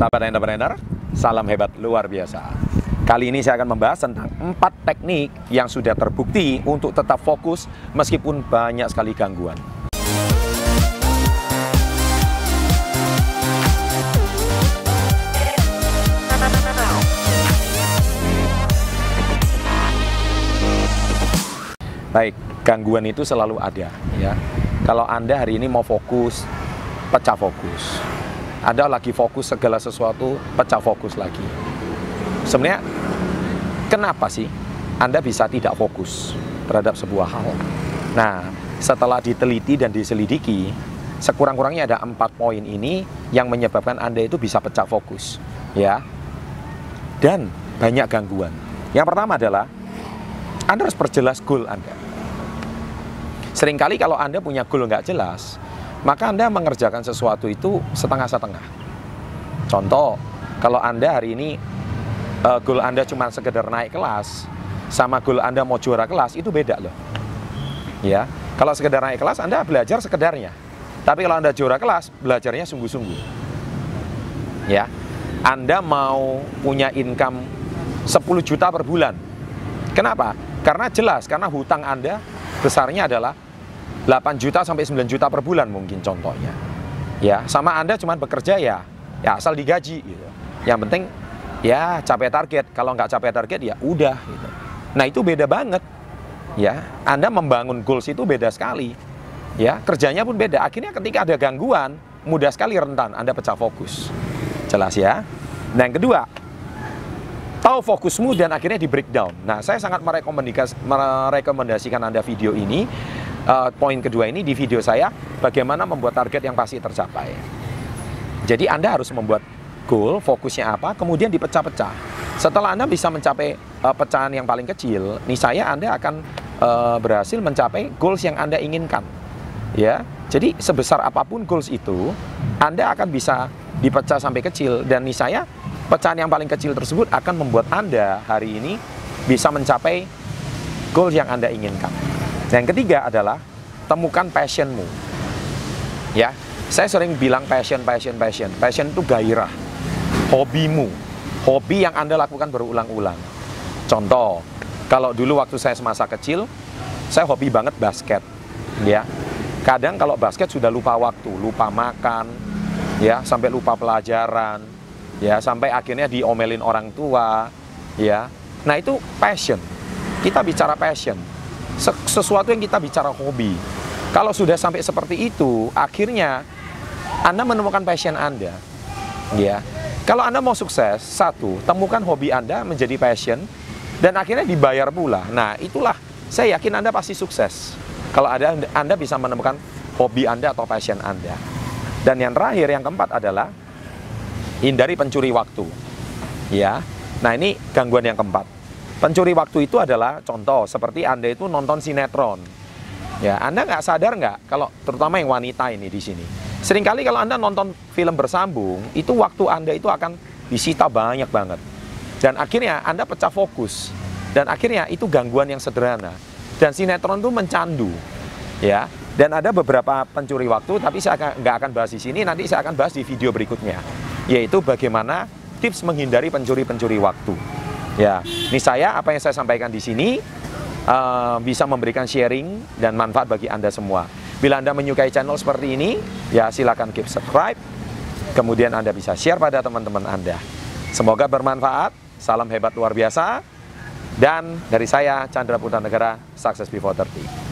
Sahabat entrepreneur, salam hebat luar biasa. Kali ini saya akan membahas tentang empat teknik yang sudah terbukti untuk tetap fokus meskipun banyak sekali gangguan. Baik, gangguan itu selalu ada ya. Kalau Anda hari ini mau fokus, pecah fokus. Anda lagi fokus segala sesuatu, pecah fokus lagi. Sebenarnya kenapa sih Anda bisa tidak fokus terhadap sebuah hal? Nah, setelah diteliti dan diselidiki, sekurang-kurangnya ada empat poin ini yang menyebabkan Anda itu bisa pecah fokus, ya. Dan banyak gangguan. Yang pertama adalah Anda harus perjelas goal Anda. Seringkali kalau Anda punya goal nggak jelas, maka Anda mengerjakan sesuatu itu setengah-setengah. Contoh, kalau Anda hari ini uh, goal Anda cuma sekedar naik kelas, sama goal Anda mau juara kelas, itu beda loh. Ya, kalau sekedar naik kelas, Anda belajar sekedarnya. Tapi kalau Anda juara kelas, belajarnya sungguh-sungguh. Ya, Anda mau punya income 10 juta per bulan. Kenapa? Karena jelas, karena hutang Anda besarnya adalah 8 juta sampai 9 juta per bulan mungkin contohnya. Ya, sama Anda cuma bekerja ya, ya asal digaji gitu. Yang penting ya capai target. Kalau nggak capai target ya udah gitu. Nah, itu beda banget. Ya, Anda membangun goals itu beda sekali. Ya, kerjanya pun beda. Akhirnya ketika ada gangguan, mudah sekali rentan Anda pecah fokus. Jelas ya? Nah, yang kedua, tahu fokusmu dan akhirnya di breakdown. Nah, saya sangat merekomendasikan Anda video ini. Uh, poin kedua ini di video saya, bagaimana membuat target yang pasti tercapai. Jadi Anda harus membuat goal, fokusnya apa, kemudian dipecah-pecah. Setelah Anda bisa mencapai uh, pecahan yang paling kecil, nih saya Anda akan uh, berhasil mencapai goals yang Anda inginkan. Ya, jadi sebesar apa pun goals itu, Anda akan bisa dipecah sampai kecil dan nih saya pecahan yang paling kecil tersebut akan membuat Anda hari ini bisa mencapai goal yang Anda inginkan. Yang ketiga adalah temukan passionmu. Ya, saya sering bilang passion, passion, passion. Passion itu gairah, hobimu, hobi yang Anda lakukan berulang-ulang. Contoh, kalau dulu waktu saya semasa kecil, saya hobi banget basket. Ya, kadang kalau basket sudah lupa waktu, lupa makan, ya sampai lupa pelajaran, ya sampai akhirnya diomelin orang tua, ya. Nah itu passion. Kita bicara passion sesuatu yang kita bicara hobi. Kalau sudah sampai seperti itu, akhirnya Anda menemukan passion Anda. Ya. Kalau Anda mau sukses, satu, temukan hobi Anda menjadi passion dan akhirnya dibayar pula. Nah, itulah saya yakin Anda pasti sukses. Kalau ada Anda bisa menemukan hobi Anda atau passion Anda. Dan yang terakhir, yang keempat adalah hindari pencuri waktu. Ya. Nah, ini gangguan yang keempat. Pencuri waktu itu adalah contoh seperti Anda itu nonton sinetron. Ya, Anda nggak sadar nggak kalau terutama yang wanita ini di sini. Seringkali kalau Anda nonton film bersambung, itu waktu Anda itu akan disita banyak banget. Dan akhirnya Anda pecah fokus. Dan akhirnya itu gangguan yang sederhana. Dan sinetron itu mencandu. Ya, dan ada beberapa pencuri waktu, tapi saya nggak akan bahas di sini. Nanti saya akan bahas di video berikutnya, yaitu bagaimana tips menghindari pencuri-pencuri waktu. Ya, ini saya apa yang saya sampaikan di sini uh, bisa memberikan sharing dan manfaat bagi Anda semua. Bila Anda menyukai channel seperti ini, ya silakan keep subscribe. Kemudian Anda bisa share pada teman-teman Anda. Semoga bermanfaat. Salam hebat luar biasa. Dan dari saya Chandra Putra Negara, Success Before 30.